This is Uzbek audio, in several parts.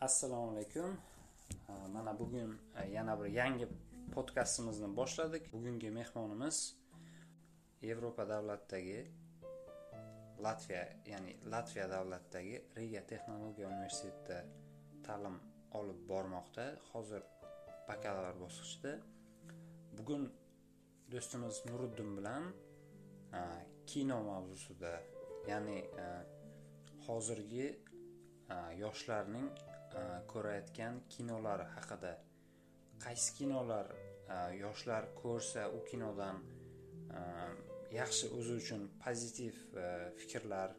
assalomu alaykum. Mana bugun e, yana bir yangi podkastimizni boshladik. Bugungi mehmonimiz yevropa davlatidagi latviya ya'ni latviya davlatidagi riga texnologiya universitetida ta'lim olib bormoqda. Hozir bakalavr bosqichida. Bugun do'stimiz nuriddin bilan e, kino mavzusida ya'ni e, hozirgi yoshlarning ko'rayotgan kinolar haqida. Qaysi kinolar yoshlar ko'rsa u kinodan yaxshi o'zi uchun pozitiv e, fikrlar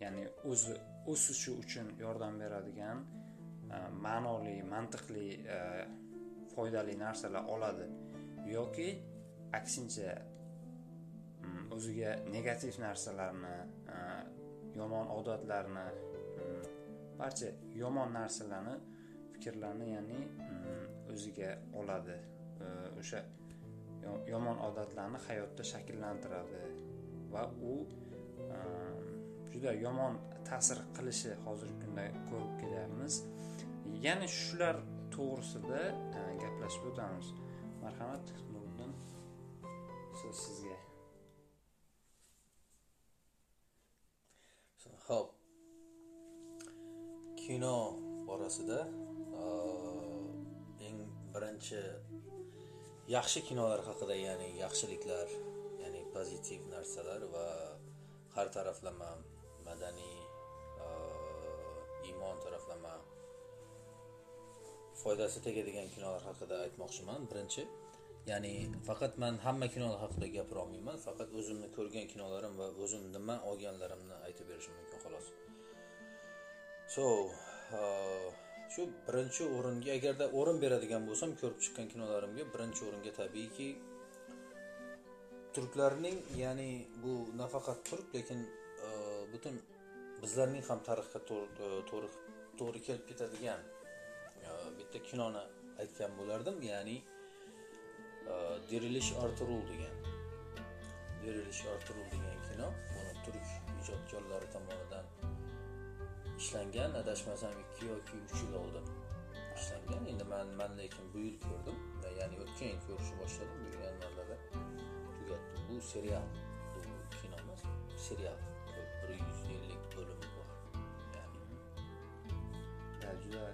ya'ni o'zi o'sishi uchun yordam beradigan ma'noli mantiqli e, foydali narsalar oladi. Yoki aksincha o'ziga negativ narsalarni yomon odatlarni barcha yomon narsalarni fikrlarni ya'ni mm, o'ziga oladi. O'sha yomon odatlarni hayotda shakllantiradi. Va u mm, juda yomon ta'sir qilishi hozirgi kunda ko'rib kelyapmiz ya'ni shular to'g'risida e, gaplashib o'tamiz. Marhamat nuriddin so'z sizga. Ho'p kino borasida uh, eng birinchi yaxshi kinolar haqida ya'ni yaxshiliklar ya'ni pozitiv narsalar va har taraflama madaniy uh, iymon taraflama foydasi tegadigan kinolar haqida aytmoqchiman. Birinchi ya'ni faqat man hamma kinolar haqida gapira olmayman faqat o'zimni ko'rgan kinolarim va o'zim nima olganlarimni aytib berishim mumkin. So uh, shu birinchi o'ringa agarda o'rin beradigan bo'lsam ko'rib chiqqan kinolarimga birinchi o'ringa tabiiyki turklarning ya'ni bu nafaqat turk lekin uh, butun bizlarning ham tarixga to'g'ri e, to'g'ri kelib ketadigan e, bitta kinoni aytgan bo'lardim ya'ni dirilish arturul degan dirilish arturul degan kino buni turk ijodkorlari tomonidan ishlangan adashmasam ikki yoki uch yil oldin ishlangan endi man man lekin bu yil ko'rdim va ya'ni o'tgan yil ko'rishni boshladim bu yanvarlarda tugatdim. Bu serial bu kino emas serial. Bir yuz ellik bo'lim bor. Ya'ni juda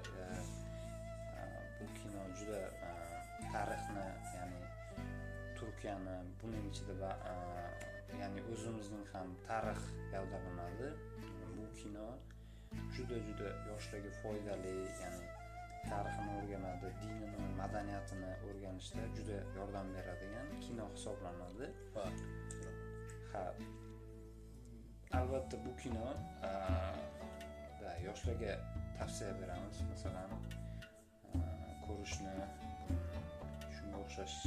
bu kino juda tarixni ya'ni turkiyani buning ichida ya'ni o'zimizning ham tarix gavdalanadi bu kino juda juda yoshlarga foydali ya'ni tarixini o'rganadi dinini madaniyatini o'rganishda juda yordam beradigan kino hisoblanadi. Ha albatta bu kino yoshlarga tavsiya beramiz. Masalan ko'rishni shunga o'xshash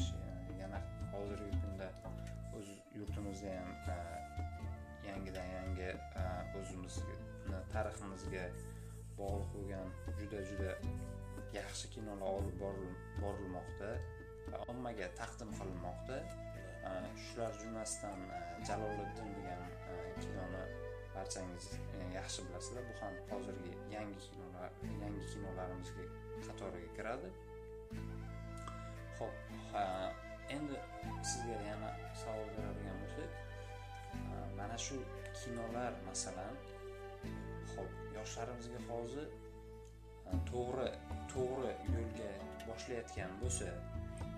yana hozirgi kunda o'z yurtimizda ham yangidan yangi o'zimizga tariximizga bog'liq bo'lgan juda juda yaxshi kinolar olib borilmoqda va ommaga taqdim qilinmoqda. Shular jumlasidan jaloliddin degan kinoni barchangiz yaxshi bilasizlar. Bu ham hozirgi yangi kinolar yangi kinolarimizga qatoriga kiradi. Ho'p endi sizga yana savol beradigan bo'lsak mana shu kinolar masalan ho'p yoshlarimizga hozir e, to'g'ri to'g'ri yo'lga boshlayotgan bo'lsa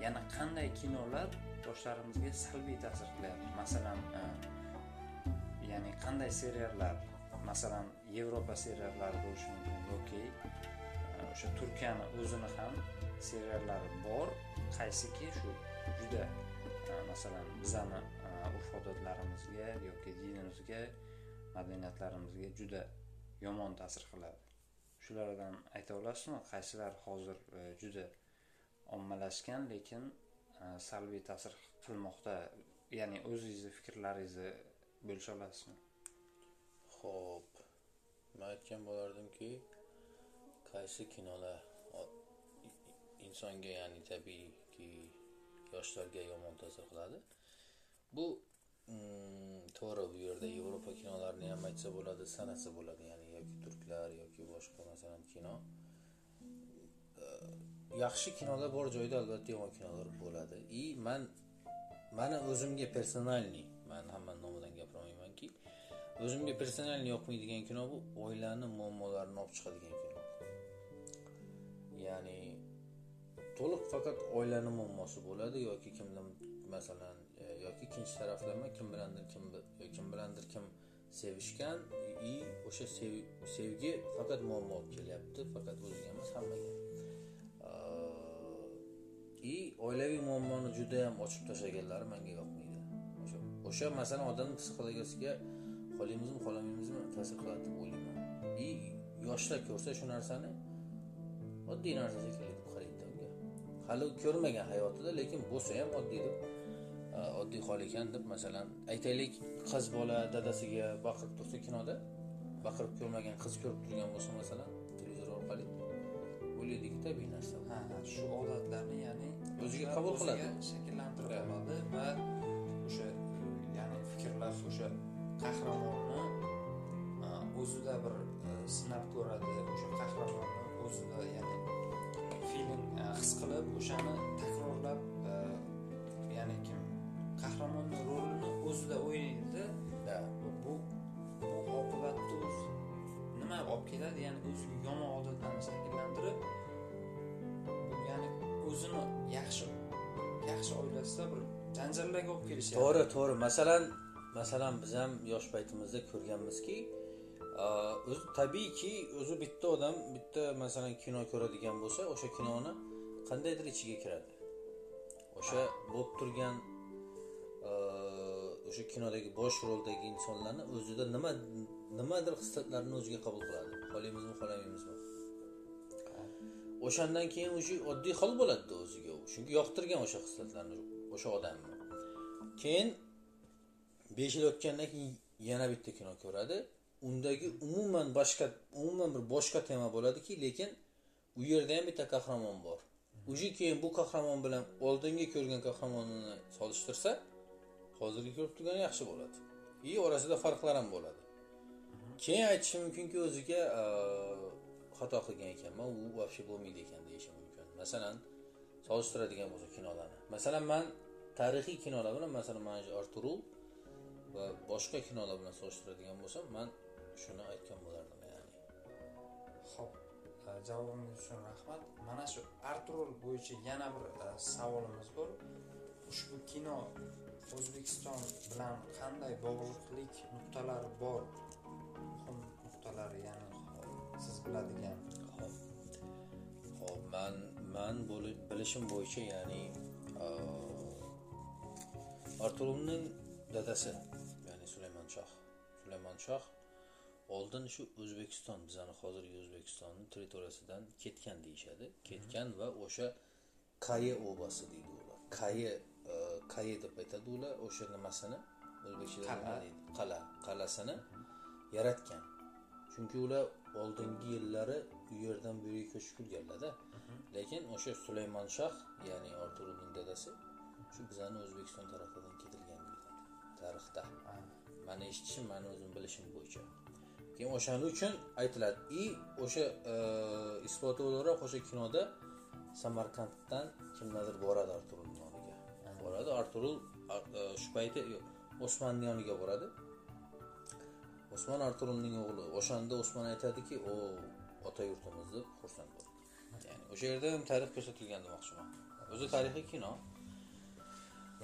yana qanday kinolar yoshlarimizga salbiy ta'sir qilyapti? Masalan e, ya'ni qanday seriallar masalan yevropa seriallari bo'lishi mumkin yoki e, o'sha turkiyani o'zini ham seriallari bor qaysiki shu juda masalan bizani urf odatlarimizga yoki dinimizga madaniyatlarimizga juda yomon ta'sir qiladi. Shulardan ayta olasizmi? Qaysilar hozir e, juda ommalashgan lekin e, salbiy ta'sir qilmoqda. Ya'ni o'zingizni fikrlaringizni bo'lisha olasizmi? Ho'p man aytgan bo'lardimki qaysi kinolar insonga ya'ni tabiiyki yoshlarga yomon ta'sir qiladi? Bu mm, to'g'ri bu yerda yevropa kinolarini ham aytsa bo'ladi sanasa bo'ladi ya'ni yoki turklar yoki boshqa masalan kino. Yaxshi kinolar bor joyda albatta yomon kinolar bo'ladi. И man mani o'zimga personalniy man hammani nomidan gapirmaymanki o'zimga personalniy yoqmaydigan kino bu oilani muammolarini olib chiqadigan kino. Ya'ni to'liq faqat oilani muammosi bo'ladi yoki kimdir masalan yoki ikkinchi taraflama kim bilandir kim kim bilandir kim sevishgan и o'sha sevgi faqat muammo olib kelyapti faqat o'ziga emas hammaga. И oilaviy muammoni juda ham ochib tashlaganlari menga yoqmaydi. O'sha o'sha masalan odamni psixologiyasiga xohlaymizmi xohlamaymizmi ta'sir qiladi deb o'ylayman. И yoshlar ko'rsa shu narsani oddiy narsa shekilli deb qaraydi unga. Hali ko'rmagan hayotida lekin bo'lsa ham oddiy deb oddiy hol ekan deb masalan aytaylik qiz bola dadasiga baqirib tursa kinoda baqirib ko'rmagan qiz ko'rib turgan bo'lsa masalan televizor orqali o'ylaydiki tabiiy narsa ha shu odatlarni ya'ni O'ziga qabul qiladi. shakllantirib Ha. oladi va o'sha ya'ni fikrlash o'sha qahramonni o'zida bir a, sinab ko'radi o'sha qahramonni o'zida ya'ni feeling a, his qilib o'shani yaxshi oilasida bir janjallarga olib kelishyapti to'g'ri to'g'ri. Masalan masalan biz ham yosh paytimizda ko'rganmizki o'zi tabiiyki o'zi bitta odam bitta masalan kino ko'radigan bo'lsa o'sha kinoni qandaydir ichiga kiradi. O'sha bo'lib turgan o'sha kinodagi bosh roldagi insonlarni o'zida nima nimadir xislatlarni o'ziga qabul qiladi. Xohlaymizmi xohlamaymizmi o'shandan keyin уже oddiy hol bo'ladida o'ziga chunki yoqtirgan o'sha xislatlarni o'sha odamni. Keyin besh yil o'tgandan keyin yana bitta kino ko'radi. Undagi umuman boshqa umuman bir boshqa tema bo'ladiki lekin u yerda ham bitta qahramon bor. Уже keyin bu qahramon bilan oldingi ko'rgan qahramonini solishtirsa hozirgi ko'rib turgani yaxshi bo'ladi. И orasida farqlar ham bo'ladi. Keyin aytishi mumkinki o'ziga xato qilgan ekanman u вообще bo'lmaydi ekan deyishi mumkin. Masalan solishtiradigan bo'lsa kinolarni masalan man tarixiy kinolar bilan masalan mana shu arturul va boshqa kinolar bilan solishtiradigan bo'lsam man shuni aytgan bo'lardim ya'ni. Ho'p e, javobingiz uchun rahmat. Mana shu arturul bo'yicha yana bir e, savolimiz bor. Ushbu kino o'zbekiston bilan qanday bog'liqlik nuqtalari bor? Muhim nuqtalari ya'ni siz biladigan Hop. Hop, man man bilishim bo'yicha ya'ni aa, Arturulning dadasi ya'ni Sulaymon Shoh. Sulaymon Shoh oldin shu O'zbekiston, bizani hozirgi O'zbekistonni territoriyasidan ketgan deyishadi. Ketgan va o'sha Kaye obasi deydi ular. Kaye e, Kaye deb aytadi ular o'sha nimasini o'zbekchada? Qal'a, qal'asini yaratgan. Chunki ular oldingi yillari u yerdan bu yerga ko'chib kelganlarda. Lekin o'sha Sulaymon Shoh, ya'ni Arturulning dadasi, shu bizani O'zbekiston tarafidan ketilgan tarixda. Mani eshitishim, mani o'zim bilishim bo'yicha. Keyin o'shaning uchun aytiladi. И o'sha e, isboti o'laroq o'sha kinoda Samarqanddan kimlardir boradi Arturulning yoniga. Boradi Arturul Ar- e, shu payti yo'q, Osmonning yoniga boradi. Osmon Arturulning o'g'li. O'shanda Osmon aytadiki, "O ota yurtimiz" deb xursand bo'ldi. Ya'ni o'sha yerda ham tarix ko'rsatilgan demoqchiman. O'zi tarixiy kino.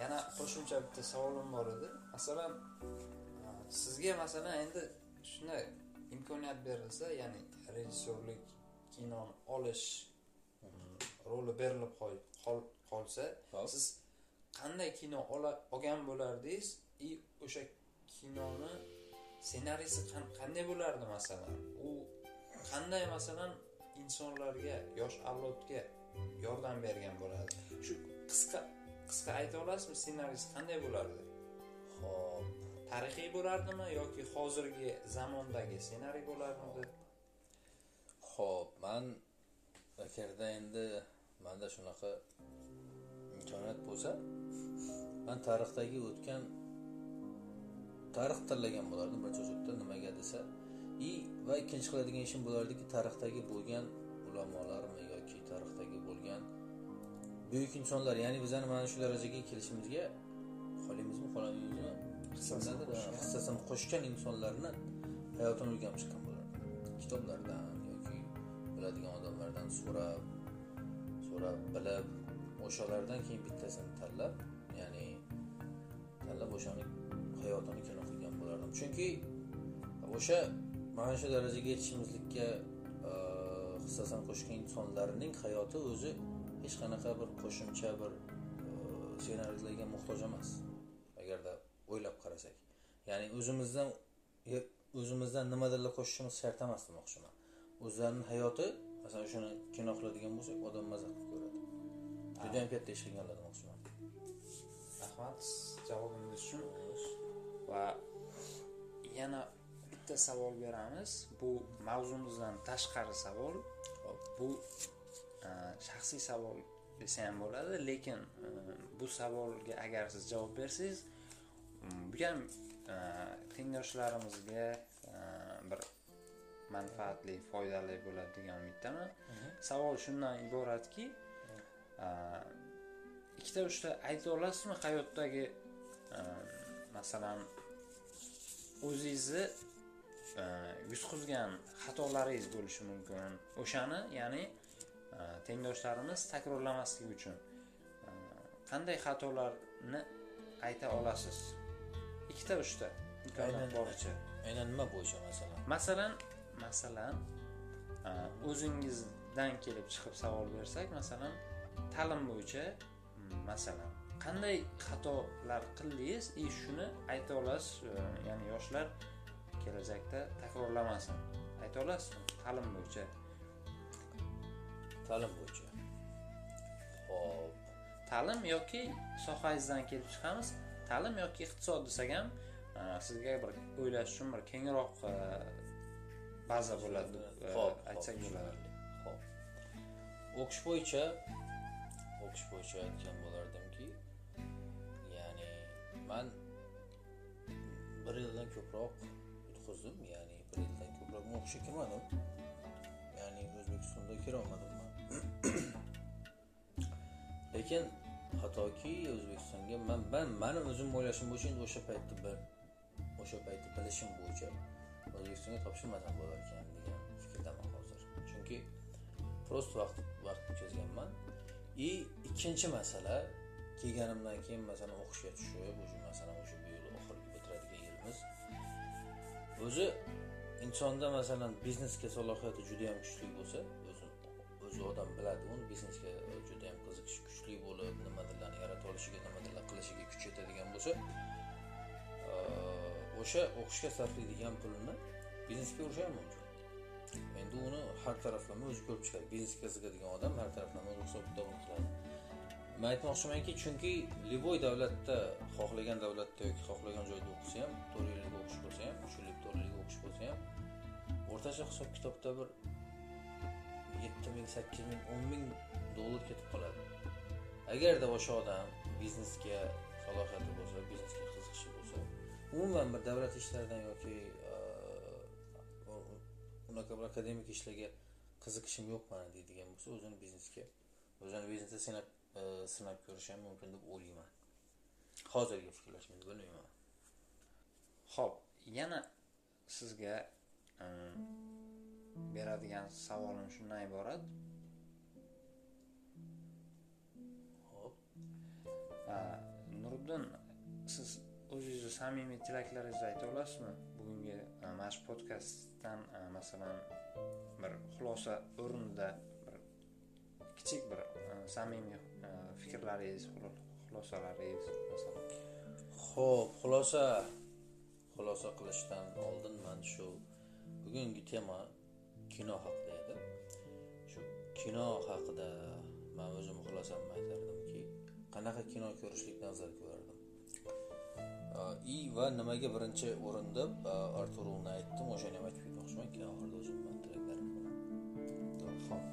yana qo'shimcha bitta savolim bor edi masalan sizga masalan endi shunday imkoniyat berilsa ya'ni rejissyorlik kinoni olish mm, roli berilib qolsa siz qanday kino olgan bo'lardingiz и o'sha kinoni ssenariysi qanday bo'lardi masalan? U qanday masalan insonlarga yosh avlodga yordam bergan bo'ladi shu qisqa qisqa ayta olasizmi ssenariysi qanday bo'lardi? Xo'p. tarixiy bo'lardimi yoki hozirgi zamondagi ssenariy bo'lardimi Xo'p, man agarda endi manda shunaqa imkoniyat bo'lsa, man tarixdagi o'tgan tarix tanlagan bo'lardim bir cho'chakda nimaga desa, и va ikkinchi qiladigan ishim bo'lardiki, tarixdagi bo'lgan ulamolarmi yoki tarixdagi bo'lgan buyuk insonlar ya'ni bizani mana shu darajaga kelishimizga xohlaymizmi xohlamaymizmi Hissasini qo'shgan. insonlarni hayotini o'rganib chiqqan bo'lardi kitoblardan yoki biladigan odamlardan so'rab so'rab bilib o'shalardan keyin bittasini tanlab ya'ni tanlab o'shani hayotini kino qilgan bo'lardim. Chunki o'sha mana shu darajaga yetishimizlikka e, hissasini qo'shgan insonlarning hayoti o'zi hech qanaqa bir qo'shimcha bir e, ssenariylarga muhtoj emas agarda o'ylab qarasak. Ya'ni o'zimizdan ya- o'zimizdan nimadirlar qo'shishimiz shart emas demoqchiman. O'zlarini hayoti masalan o'shani kino qiladigan bo'lsak odam maza qilib ko'radi judayam katta ish qilganlar demoqchiman. Rahmat. Javobingiz uchun va yana bitta savol beramiz. Bu mavzumizdan tashqari savol. Bu e, shaxsiy savol desa ham bo'ladi lekin e, bu savolga agar siz javob bersangiz bu ham e, tengdoshlarimizga bir manfaatli foydali bo'ladi degan umiddaman. Savol shundan iboratki ikkita uchta ayta olasizmi hayotdagi masalan o'zingizni e, yutqizgan xatolaringiz bo'lishi mumkin. O'shani ya'ni e, tengdoshlarimiz takrorlamasligi uchun e, qanday xatolarni ayta olasiz? Ikkita uchta. Imkoniyat boricha. aynan nima bo'yicha masalan? Masalan masalan o'zingizdan kelib chiqib savol bersak masalan ta'lim bo'yicha masalan qanday xatolar qildingiz? И shuni ayta olasiz e, ya'ni yoshlar kelajakda takrorlamasin. Ayta olasizmi ta'lim bo'yicha. Ta'lim bo'yicha. Hop ta'lim yoki sohangizdan kelib chiqamiz. Ta'lim yoki iqtisod desak ham e, sizga bir o'ylash uchun bir kengroq e, baza bo'ladi deb aytsak bo'ladi. Hop o'qish bo'yicha o'qish bo'yicha aytgan bo'lardimki ya'ni man bir yildan ko'proq yutqizdim ya'ni bir yildan ko'proq men o'qishga kirmadim. Ya'ni o'zbekistonda kirolmadim man lekin hattoki o'zbekistonga man man mani o'zim o'ylashim bo'yicha endi o'sha paytda bir o'sha paytda bilishim bo'yicha o'zbekistonga topshirmasam bo'lar ekan degan fikrdaman hozir. Chunki prost vaqt vaqt o'tkazganman и ikkinchi masala kelganimdan keyin masalan o'qishga tushib уже masalan o'sha bu yil oxirgi bitiradigan yilimiz o'zi insonda masalan biznesga salohiyati juda yam kuchli bo'lsa o'zi o'zi odam biladi uni biznesga juda yam qiziqish kuchli bo'lib nimadirlarni yarata olishiga nimadirlar qilishiga kuch yetadigan bo'lsa o'sha o'qishga sarflaydigan pulini biznesga urishi ham mumkin. Endi uni har taraflama o'zi ko'rib chiqadi. Biznesga qiziqadigan odam har taraflama o'z hisob kitobini qiladi. Man aytmoqchimanki chunki любой davlatda xohlagan davlatda yoki xohlagan joyda o'qisa ham to'rt yillik o'qish bo'lsa ham uch yillik to'rt yillik o'qish bo'lsa ham o'rtacha hisob kitobda bir yetti ming sakkiz ming o'n ming dollar ketib qoladi. Agarda o'sha odam biznesga salohiyati bo'lsa biznesga qiziqishi bo'lsa umuman bir davlat ishlaridan yoki unaqa bir akademik ishlarga qiziqishim yo'q mani deydigan bo'lsa o'zini biznesga o'zini biznesda sinab sinab ham mumkin deb o'ylayman hozirgi fikrlashimni bilmayman ho'p yana sizga mm, beradigan savolim shundan iborat. Hop nuriddin siz o'zingizni samimiy tilaklaringizni ayta olasizmi? Bugungi a, mana shu podkastdan a, masalan bir xulosa o'rnida bir kichik bir samimiy fikrlaringiz xulosalaringiz masalan xulosa xulosa qilishdan oldin man shu bugungi tema kino haqida edi. Shu kino haqida man o'zim xulosamni aytardimki, qanaqa kino ko'rishlikni afzal ko'rardim. и I va nimaga birinchi o'rinda uh, Arturulni aytdim, o'shani ham aytib ketmoqchiman, keyin oxirida o'zimni tilaklarim bilan. Xo'p.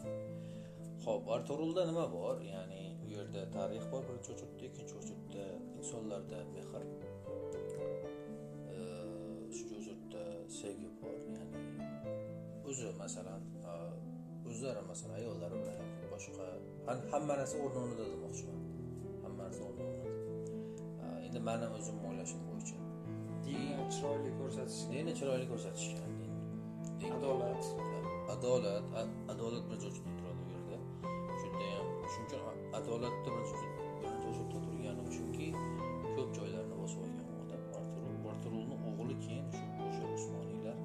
Xo'p, Arturulda nima bor? Ya'ni u yerda tarix bor birinchi o'chirtda, ikkinchi o'chirtda insonlarda mehr, shu o'chirtda sevgi bor. Ya'ni o'zi masalan, o'zlari masalan ayollari bilan yoki boshqa ham- hamma narsa o'rni o'rnida demoqchiman. Hamma narsa o'rni o'rnida. Endi mani o'zimni o'ylashim bo'yicha dinni chiroyli ko'rsatish dinni chiroyli ko'rsatishgan adolat. Adolat adolat birinchi o'rinda a- adolatni birinchi birinchi o'rinda turgani uchunki ko'p joylarni bosib olgan odam arturul arturulni o'g'li keyin shu o'sha usmoniylar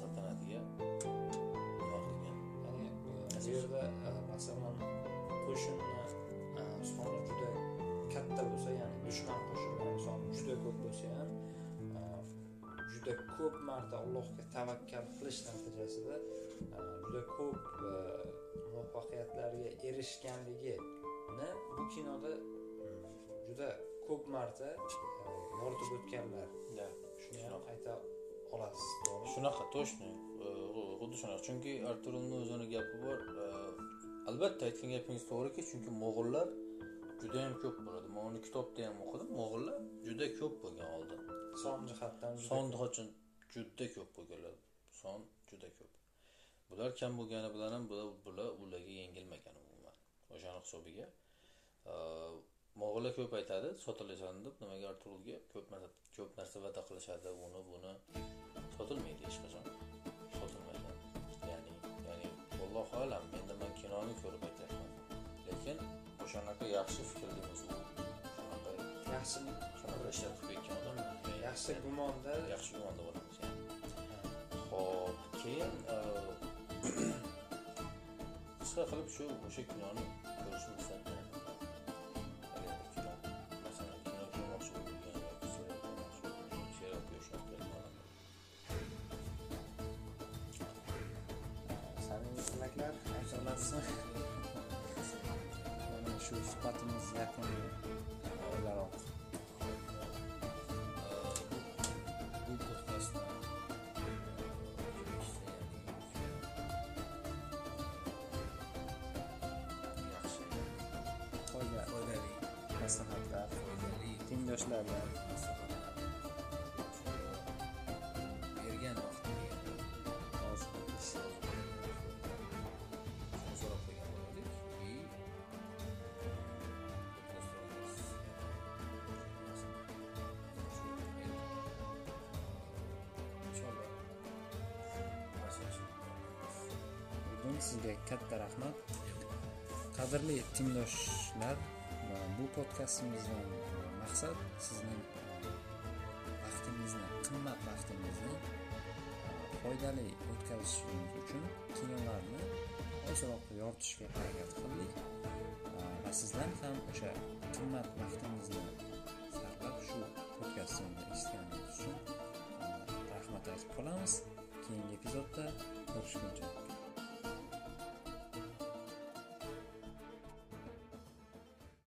saltanatiga nima qilgan e, bu yerda e, masalan qo'shinni e, soni juda katta bo'lsa ya'ni dushman qo'shinlari soni juda ko'p bo'lsa ham e, juda ko'p marta allohga tavakkal qilish natijasida e, juda ko'p e, muvaffaqiyatlarga erishganligini bu kinoda juda ko'p marta e, yoritib o'tganlar. Shuni ham ayta olasiz. To'g'rimi shunaqa точно xuddi shunaqa. Chunki arturulni o'zini gapi bor. E, albatta aytgan gapingiz to'g'riki chunki mo'g'ullar judayam ko'p bo'ladi. Man uni kitobda ham o'qidim. Mo'g'ullar juda ko'p bo'lgan oldin. Son jihatdan juda son jihatdan juda ko'p bo'lganlar. Son juda ko'p bular kam bo'lgani bilan ham bular ularga yengilmagan umuman. O'shani hisobiga. Mo'g'ullar ko'p aytadi sotilasan deb nimaga arturulga ko'p narsa ko'p narsa va'da qilishadi uni buni. Sotilmaydi hech qachon. Sotilmagan ya'ni ya'ni allohu alam endi man kinoni ko'rib aytyapman. Lekin o'shanaqa yaxshi fikrlimiz u. Shunaqa yaxshi shunaqa ishlar qilib ketgan odam. Yaxshi gumonda yaxshi gumonda bo'lamiz. Xo'p, keyin yoki serial ko'rmoqchi bo'lgan, serial ko'rishni bilmayman. samimiy tilaklar aytolasiz mana shu suhbatimiz yakuniga o'laroq inshaalloh bugun sizga katta rahmat. Qadrli va bu podkastimizdan maqsad sizning vaqtingizni qimmat vaqtingizni e, foydali o'tkazishingiz uchun kinolarni ozroq yoritishga harakat qildik. E, va sizlar ham o'sha qimmat vaqtingizni sarflab shu podkastimni eshitganingiz uchun e, rahmat aytib qolamiz. Keyingi epizodda ko'rishguncha.